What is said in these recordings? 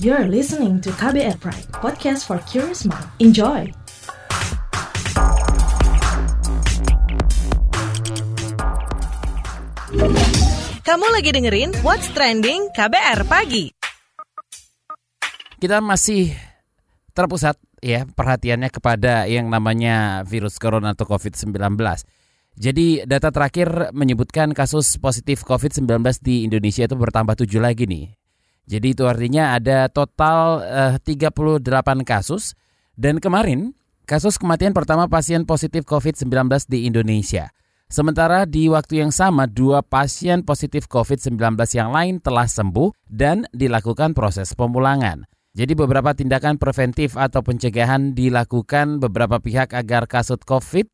You're listening to KBR Pride, podcast for curious mind. Enjoy! Kamu lagi dengerin What's Trending KBR Pagi. Kita masih terpusat ya perhatiannya kepada yang namanya virus corona atau COVID-19. Jadi data terakhir menyebutkan kasus positif COVID-19 di Indonesia itu bertambah tujuh lagi nih. Jadi itu artinya ada total eh, 38 kasus dan kemarin kasus kematian pertama pasien positif COVID-19 di Indonesia. Sementara di waktu yang sama dua pasien positif COVID-19 yang lain telah sembuh dan dilakukan proses pemulangan. Jadi beberapa tindakan preventif atau pencegahan dilakukan beberapa pihak agar kasus COVID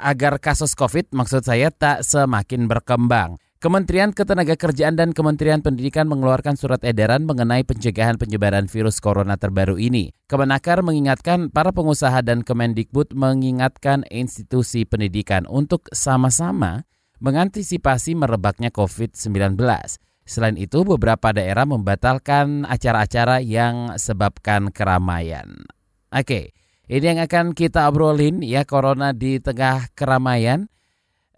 agar kasus COVID maksud saya tak semakin berkembang. Kementerian Ketenagakerjaan dan Kementerian Pendidikan mengeluarkan surat edaran mengenai pencegahan penyebaran virus corona terbaru ini. Kemenakar mengingatkan para pengusaha dan Kemendikbud mengingatkan institusi pendidikan untuk sama-sama mengantisipasi merebaknya COVID-19. Selain itu, beberapa daerah membatalkan acara-acara yang sebabkan keramaian. Oke, ini yang akan kita obrolin ya, corona di tengah keramaian.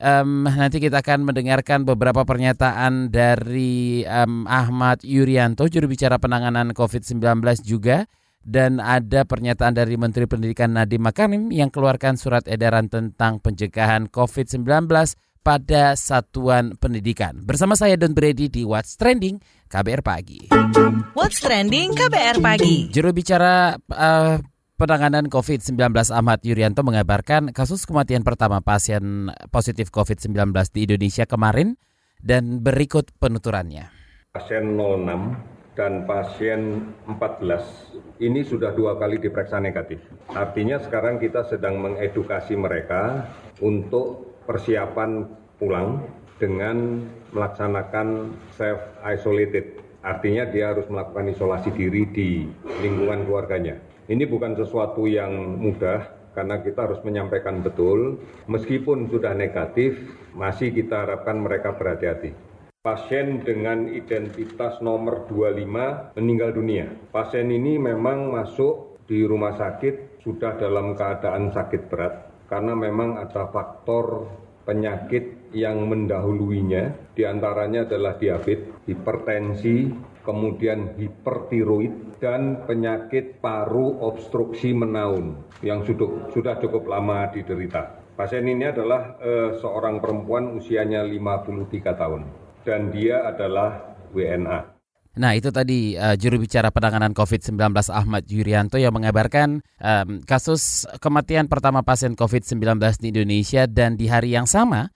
Um, nanti kita akan mendengarkan beberapa pernyataan dari um, Ahmad Yuryanto, juru bicara penanganan COVID-19 juga. Dan ada pernyataan dari Menteri Pendidikan Nadiem Makarim yang keluarkan surat edaran tentang pencegahan COVID-19 pada satuan pendidikan. Bersama saya Don Brady di What's Trending KBR Pagi. What's Trending KBR Pagi. Juru bicara uh, Penanganan COVID-19 Ahmad Yuryanto mengabarkan kasus kematian pertama pasien positif COVID-19 di Indonesia kemarin dan berikut penuturannya. Pasien 06 dan pasien 14 ini sudah dua kali diperiksa negatif. Artinya sekarang kita sedang mengedukasi mereka untuk persiapan pulang dengan melaksanakan self isolated. Artinya dia harus melakukan isolasi diri di lingkungan keluarganya. Ini bukan sesuatu yang mudah karena kita harus menyampaikan betul, meskipun sudah negatif, masih kita harapkan mereka berhati-hati. Pasien dengan identitas nomor 25 meninggal dunia. Pasien ini memang masuk di rumah sakit sudah dalam keadaan sakit berat karena memang ada faktor penyakit yang mendahuluinya, di antaranya adalah diabetes, hipertensi, kemudian hipertiroid, dan penyakit paru obstruksi menaun yang sudah, sudah cukup lama diderita. Pasien ini adalah eh, seorang perempuan usianya 53 tahun dan dia adalah WNA. Nah itu tadi uh, juru bicara penanganan COVID-19 Ahmad Yuryanto yang mengabarkan um, kasus kematian pertama pasien COVID-19 di Indonesia dan di hari yang sama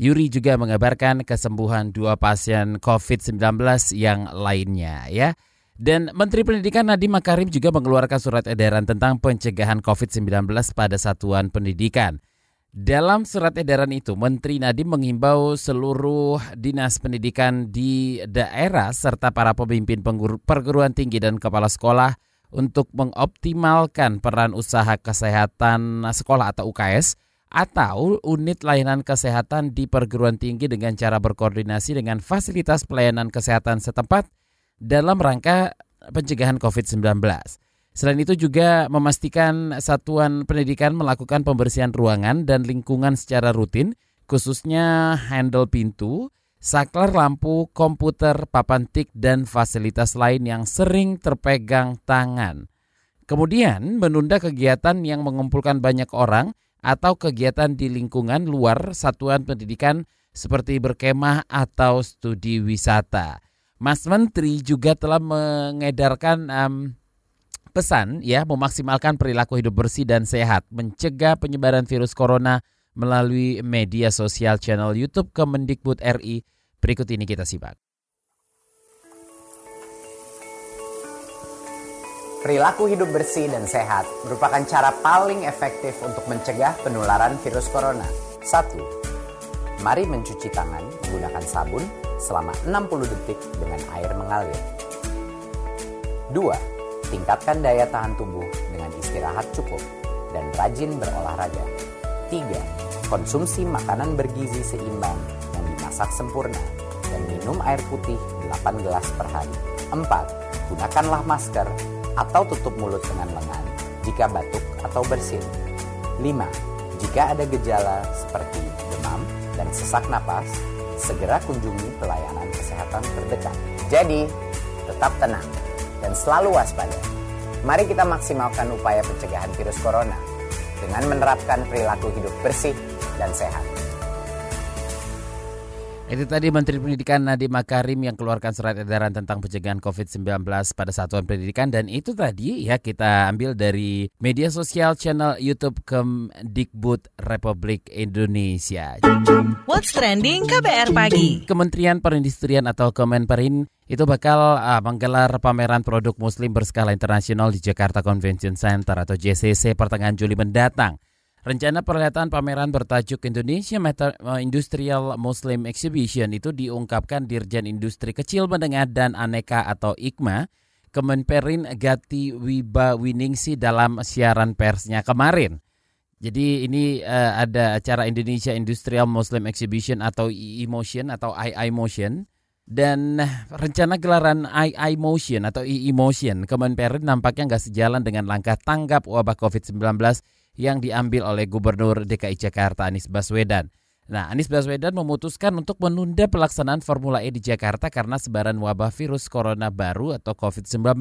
Yuri juga mengabarkan kesembuhan dua pasien COVID-19 yang lainnya ya. Dan Menteri Pendidikan Nadiem Makarim juga mengeluarkan surat edaran tentang pencegahan COVID-19 pada satuan pendidikan. Dalam surat edaran itu, Menteri Nadiem menghimbau seluruh dinas pendidikan di daerah serta para pemimpin perguruan tinggi dan kepala sekolah untuk mengoptimalkan peran usaha kesehatan sekolah atau UKS atau unit layanan kesehatan di perguruan tinggi dengan cara berkoordinasi dengan fasilitas pelayanan kesehatan setempat dalam rangka pencegahan COVID-19. Selain itu juga memastikan satuan pendidikan melakukan pembersihan ruangan dan lingkungan secara rutin, khususnya handle pintu, saklar lampu, komputer, papan tik, dan fasilitas lain yang sering terpegang tangan. Kemudian menunda kegiatan yang mengumpulkan banyak orang atau kegiatan di lingkungan luar satuan pendidikan seperti berkemah atau studi wisata. Mas Menteri juga telah mengedarkan um, pesan ya memaksimalkan perilaku hidup bersih dan sehat, mencegah penyebaran virus corona melalui media sosial channel YouTube Kemendikbud RI. Berikut ini kita simak. Perilaku hidup bersih dan sehat merupakan cara paling efektif untuk mencegah penularan virus corona. 1. Mari mencuci tangan menggunakan sabun selama 60 detik dengan air mengalir. 2 Tingkatkan daya tahan tubuh dengan istirahat cukup dan rajin berolahraga. 3. Konsumsi makanan bergizi seimbang yang dimasak sempurna dan minum air putih 8 gelas per hari. 4. gunakanlah masker atau tutup mulut dengan lengan jika batuk atau bersin. 5. Jika ada gejala seperti demam dan sesak napas, segera kunjungi pelayanan kesehatan terdekat. Jadi, tetap tenang dan selalu waspada. Mari kita maksimalkan upaya pencegahan virus corona dengan menerapkan perilaku hidup bersih dan sehat. Itu tadi Menteri Pendidikan Nadiem Makarim yang keluarkan surat edaran tentang pencegahan COVID-19 pada satuan pendidikan dan itu tadi ya kita ambil dari media sosial channel YouTube Kemdikbud Republik Indonesia. What's trending KBR pagi? Kementerian Perindustrian atau Kemenperin itu bakal uh, menggelar pameran produk muslim berskala internasional di Jakarta Convention Center atau JCC pertengahan Juli mendatang. Rencana perhelatan pameran bertajuk Indonesia eh, Industrial Muslim Exhibition itu diungkapkan Dirjen Industri Kecil Menengah dan Aneka atau IKMA, Kemenperin Gati Wiba Winingsi dalam siaran persnya kemarin. Jadi ini uh, ada acara Indonesia Industrial Muslim Exhibition atau e-motion atau II Motion dan rencana gelaran II Motion atau e Motion Kemenperin nampaknya nggak sejalan dengan langkah tanggap wabah COVID-19 yang diambil oleh Gubernur DKI Jakarta Anies Baswedan. Nah, Anies Baswedan memutuskan untuk menunda pelaksanaan Formula E di Jakarta karena sebaran wabah virus corona baru atau COVID-19.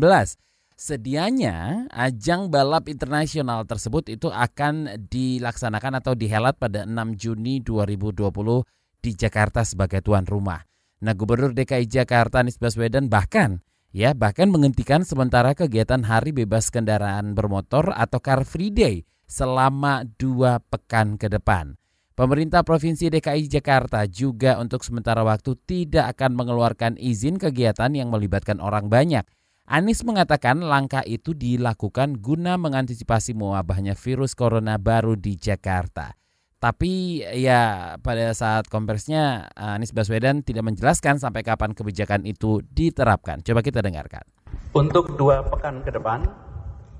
Sedianya ajang balap internasional tersebut itu akan dilaksanakan atau dihelat pada 6 Juni 2020 di Jakarta sebagai tuan rumah. Nah, Gubernur DKI Jakarta Anies Baswedan bahkan ya bahkan menghentikan sementara kegiatan Hari Bebas Kendaraan Bermotor atau Car Free Day selama dua pekan ke depan. Pemerintah Provinsi DKI Jakarta juga untuk sementara waktu tidak akan mengeluarkan izin kegiatan yang melibatkan orang banyak. Anies mengatakan langkah itu dilakukan guna mengantisipasi mewabahnya virus corona baru di Jakarta. Tapi ya pada saat konversinya Anies Baswedan tidak menjelaskan sampai kapan kebijakan itu diterapkan. Coba kita dengarkan. Untuk dua pekan ke depan,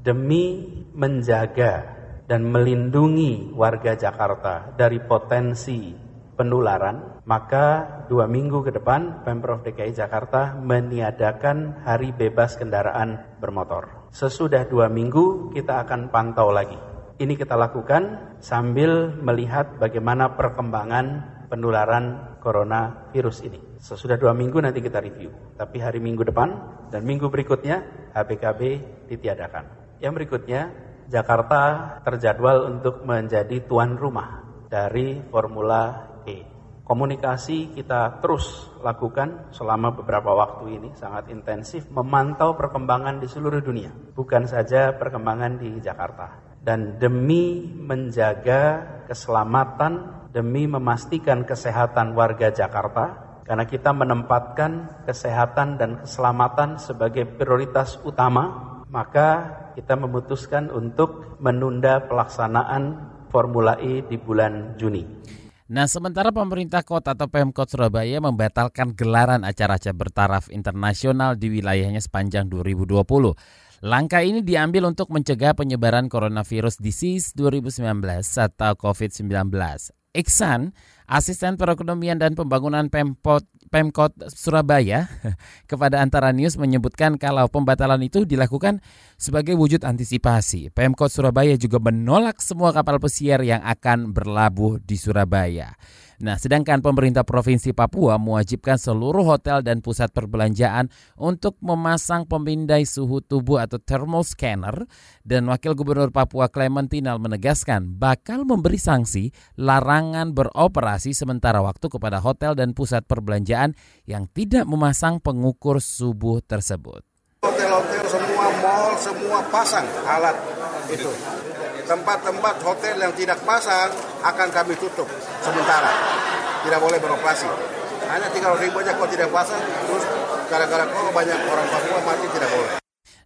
demi menjaga dan melindungi warga Jakarta dari potensi penularan, maka dua minggu ke depan Pemprov DKI Jakarta meniadakan hari bebas kendaraan bermotor. Sesudah dua minggu kita akan pantau lagi. Ini kita lakukan sambil melihat bagaimana perkembangan penularan coronavirus ini. Sesudah dua minggu nanti kita review. Tapi hari minggu depan dan minggu berikutnya HBKB ditiadakan. Yang berikutnya Jakarta terjadwal untuk menjadi tuan rumah dari Formula E. Komunikasi kita terus lakukan selama beberapa waktu ini sangat intensif memantau perkembangan di seluruh dunia, bukan saja perkembangan di Jakarta. Dan demi menjaga keselamatan, demi memastikan kesehatan warga Jakarta, karena kita menempatkan kesehatan dan keselamatan sebagai prioritas utama, maka kita memutuskan untuk menunda pelaksanaan Formula E di bulan Juni. Nah, sementara pemerintah kota atau Pemkot Surabaya membatalkan gelaran acara-acara bertaraf internasional di wilayahnya sepanjang 2020. Langkah ini diambil untuk mencegah penyebaran coronavirus disease 2019 atau COVID-19. Iksan, asisten perekonomian dan pembangunan Pemkot Pemkot Surabaya kepada Antara News menyebutkan kalau pembatalan itu dilakukan sebagai wujud antisipasi. Pemkot Surabaya juga menolak semua kapal pesiar yang akan berlabuh di Surabaya. Nah, sedangkan pemerintah Provinsi Papua mewajibkan seluruh hotel dan pusat perbelanjaan untuk memasang pemindai suhu tubuh atau thermal scanner dan Wakil Gubernur Papua Clementinal menegaskan bakal memberi sanksi larangan beroperasi sementara waktu kepada hotel dan pusat perbelanjaan yang tidak memasang pengukur subuh tersebut. Hotel-hotel semua mall semua pasang alat itu tempat-tempat hotel yang tidak pasang akan kami tutup sementara. Tidak boleh beroperasi. Hanya tinggal ribu aja kalau tidak pasang, terus gara-gara kok banyak orang Papua mati tidak boleh.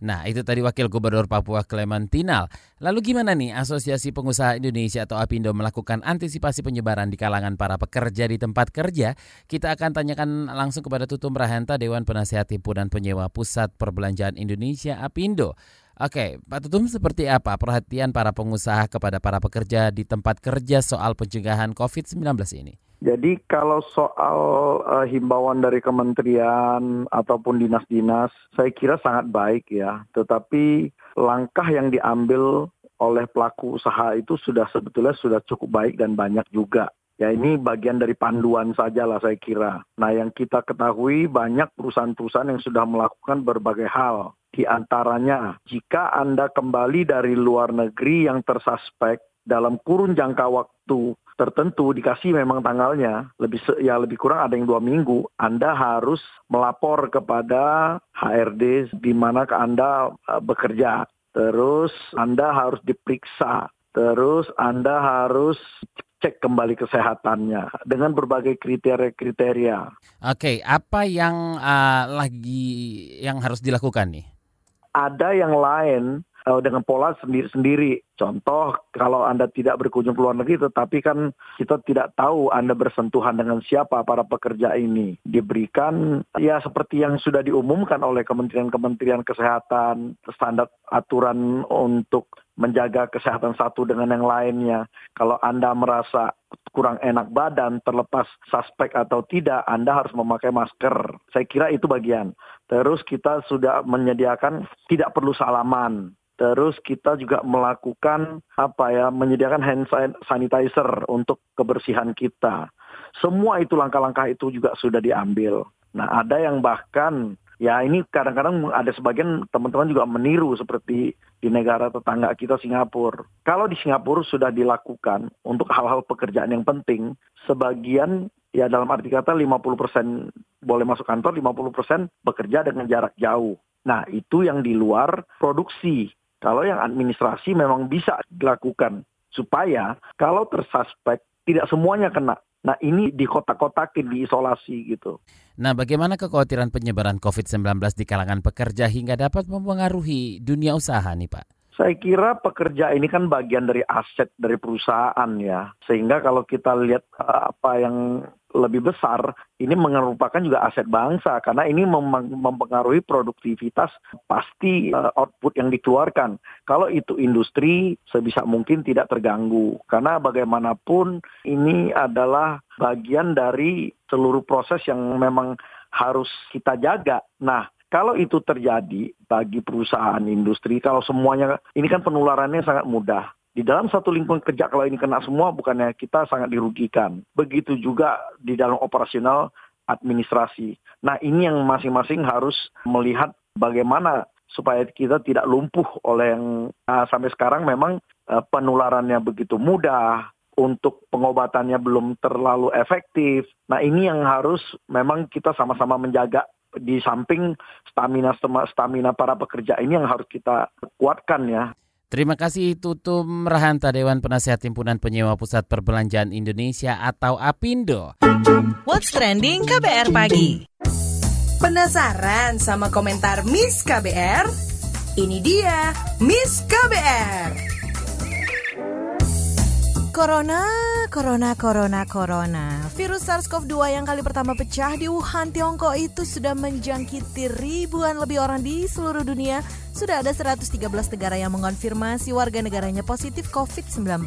Nah, itu tadi Wakil Gubernur Papua Clementinal. Lalu gimana nih Asosiasi Pengusaha Indonesia atau APindo melakukan antisipasi penyebaran di kalangan para pekerja di tempat kerja? Kita akan tanyakan langsung kepada Tutum Rahanta Dewan Penasihat Himpunan Penyewa Pusat Perbelanjaan Indonesia APindo. Oke, Pak Tutum seperti apa perhatian para pengusaha kepada para pekerja di tempat kerja soal pencegahan COVID-19 ini? Jadi kalau soal uh, himbauan dari kementerian ataupun dinas-dinas, saya kira sangat baik ya. Tetapi langkah yang diambil oleh pelaku usaha itu sudah sebetulnya sudah cukup baik dan banyak juga. Ya ini bagian dari panduan saja lah saya kira. Nah yang kita ketahui banyak perusahaan-perusahaan yang sudah melakukan berbagai hal. Di antaranya jika Anda kembali dari luar negeri yang tersuspek dalam kurun jangka waktu tertentu dikasih memang tanggalnya lebih ya lebih kurang ada yang dua minggu Anda harus melapor kepada HRD di mana Anda uh, bekerja terus Anda harus diperiksa terus Anda harus cek kembali kesehatannya dengan berbagai kriteria-kriteria. Oke, apa yang uh, lagi yang harus dilakukan nih? Ada yang lain uh, dengan pola sendiri-sendiri. Contoh, kalau Anda tidak berkunjung ke luar negeri, tetapi kan kita tidak tahu Anda bersentuhan dengan siapa para pekerja ini. Diberikan ya seperti yang sudah diumumkan oleh kementerian-kementerian kesehatan, standar aturan untuk menjaga kesehatan satu dengan yang lainnya. Kalau Anda merasa kurang enak badan, terlepas suspek atau tidak, Anda harus memakai masker. Saya kira itu bagian. Terus kita sudah menyediakan tidak perlu salaman. Terus kita juga melakukan apa ya, menyediakan hand sanitizer untuk kebersihan kita. Semua itu langkah-langkah itu juga sudah diambil. Nah, ada yang bahkan ya ini kadang-kadang ada sebagian teman-teman juga meniru seperti di negara tetangga kita Singapura. Kalau di Singapura sudah dilakukan untuk hal-hal pekerjaan yang penting, sebagian ya dalam arti kata 50% boleh masuk kantor, 50% bekerja dengan jarak jauh. Nah, itu yang di luar produksi. Kalau yang administrasi memang bisa dilakukan supaya kalau tersuspek tidak semuanya kena. Nah ini di kotak-kotakin, diisolasi gitu. Nah bagaimana kekhawatiran penyebaran COVID-19 di kalangan pekerja hingga dapat mempengaruhi dunia usaha nih Pak? Saya kira pekerja ini kan bagian dari aset dari perusahaan ya. Sehingga kalau kita lihat eh, apa yang lebih besar ini merupakan juga aset bangsa karena ini mempengaruhi produktivitas pasti uh, output yang dikeluarkan. Kalau itu industri sebisa mungkin tidak terganggu karena bagaimanapun ini adalah bagian dari seluruh proses yang memang harus kita jaga. Nah, kalau itu terjadi bagi perusahaan industri, kalau semuanya ini kan penularannya sangat mudah di dalam satu lingkungan kerja kalau ini kena semua bukannya kita sangat dirugikan. Begitu juga di dalam operasional administrasi. Nah ini yang masing-masing harus melihat bagaimana supaya kita tidak lumpuh oleh yang uh, sampai sekarang memang uh, penularannya begitu mudah, untuk pengobatannya belum terlalu efektif. Nah ini yang harus memang kita sama-sama menjaga di samping stamina stamina para pekerja ini yang harus kita kuatkan ya. Terima kasih Tutum Rahanta Dewan Penasehat Himpunan Penyewa Pusat Perbelanjaan Indonesia atau APindo. What's trending KBR pagi? Penasaran sama komentar Miss KBR? Ini dia Miss KBR. Corona, corona, corona, corona. Virus SARS-CoV-2 yang kali pertama pecah di Wuhan, Tiongkok itu sudah menjangkiti ribuan lebih orang di seluruh dunia. Sudah ada 113 negara yang mengonfirmasi warga negaranya positif COVID-19.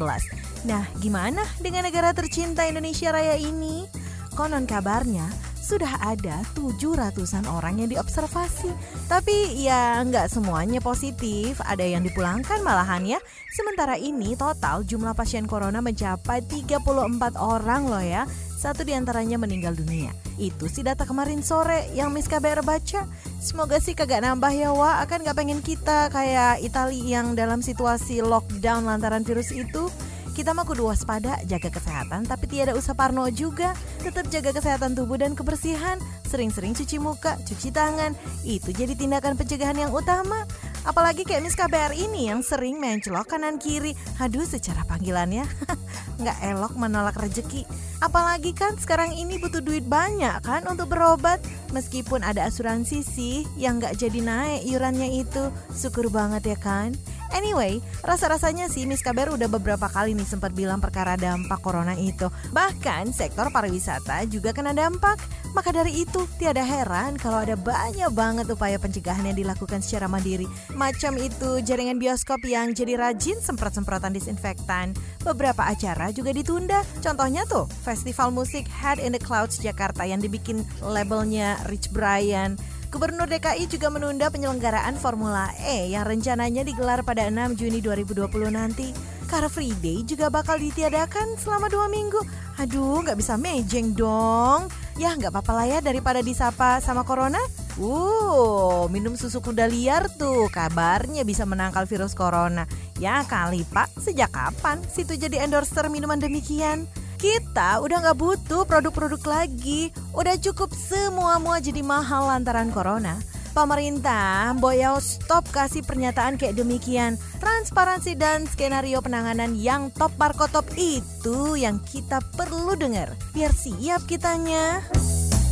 Nah, gimana dengan negara tercinta Indonesia Raya ini? Konon kabarnya, sudah ada 700-an orang yang diobservasi. Tapi ya nggak semuanya positif, ada yang dipulangkan malahan ya. Sementara ini total jumlah pasien corona mencapai 34 orang loh ya. Satu di antaranya meninggal dunia. Itu sih data kemarin sore yang Miss KBR baca. Semoga sih kagak nambah ya Wak, akan gak pengen kita kayak Italia yang dalam situasi lockdown lantaran virus itu. Kita mah kudu waspada, jaga kesehatan, tapi tiada usah parno juga. Tetap jaga kesehatan tubuh dan kebersihan. Sering-sering cuci muka, cuci tangan. Itu jadi tindakan pencegahan yang utama. Apalagi kayak Miss KBR ini yang sering mencelok kanan kiri. Aduh secara panggilannya nggak elok menolak rejeki. Apalagi kan sekarang ini butuh duit banyak kan untuk berobat. Meskipun ada asuransi sih yang nggak jadi naik iurannya itu. Syukur banget ya kan. Anyway, rasa-rasanya sih Miss KBR udah beberapa kali nih sempat bilang perkara dampak corona itu. Bahkan sektor pariwisata juga kena dampak. Maka dari itu, tiada heran kalau ada banyak banget upaya pencegahan yang dilakukan secara mandiri. Macam itu jaringan bioskop yang jadi rajin semprot-semprotan disinfektan. Beberapa acara juga ditunda. Contohnya tuh, festival musik Head in the Clouds Jakarta yang dibikin labelnya Rich Brian. Gubernur DKI juga menunda penyelenggaraan Formula E yang rencananya digelar pada 6 Juni 2020 nanti. Car Free Day juga bakal ditiadakan selama dua minggu. Aduh, nggak bisa mejeng dong. Ya, nggak apa-apa lah ya daripada disapa sama Corona. Uh, minum susu kuda liar tuh kabarnya bisa menangkal virus corona. Ya kali pak, sejak kapan situ jadi endorser minuman demikian? Kita udah nggak butuh produk-produk lagi. Udah cukup semua-mua jadi mahal lantaran corona. Pemerintah, boyo stop kasih pernyataan kayak demikian. Transparansi dan skenario penanganan yang top markotop itu yang kita perlu dengar. Biar siap kitanya.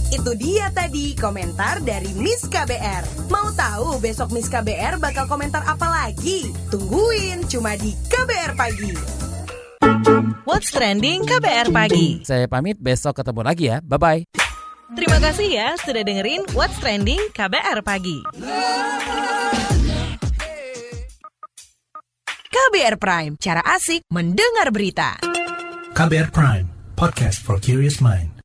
Itu dia tadi komentar dari Miss KBR. Mau tahu besok Miss KBR bakal komentar apa lagi? Tungguin cuma di KBR Pagi. What's Trending KBR Pagi. Saya pamit, besok ketemu lagi ya. Bye-bye. Terima kasih ya sudah dengerin What's Trending KBR Pagi. KBR Prime, cara asik mendengar berita. KBR Prime, podcast for curious mind.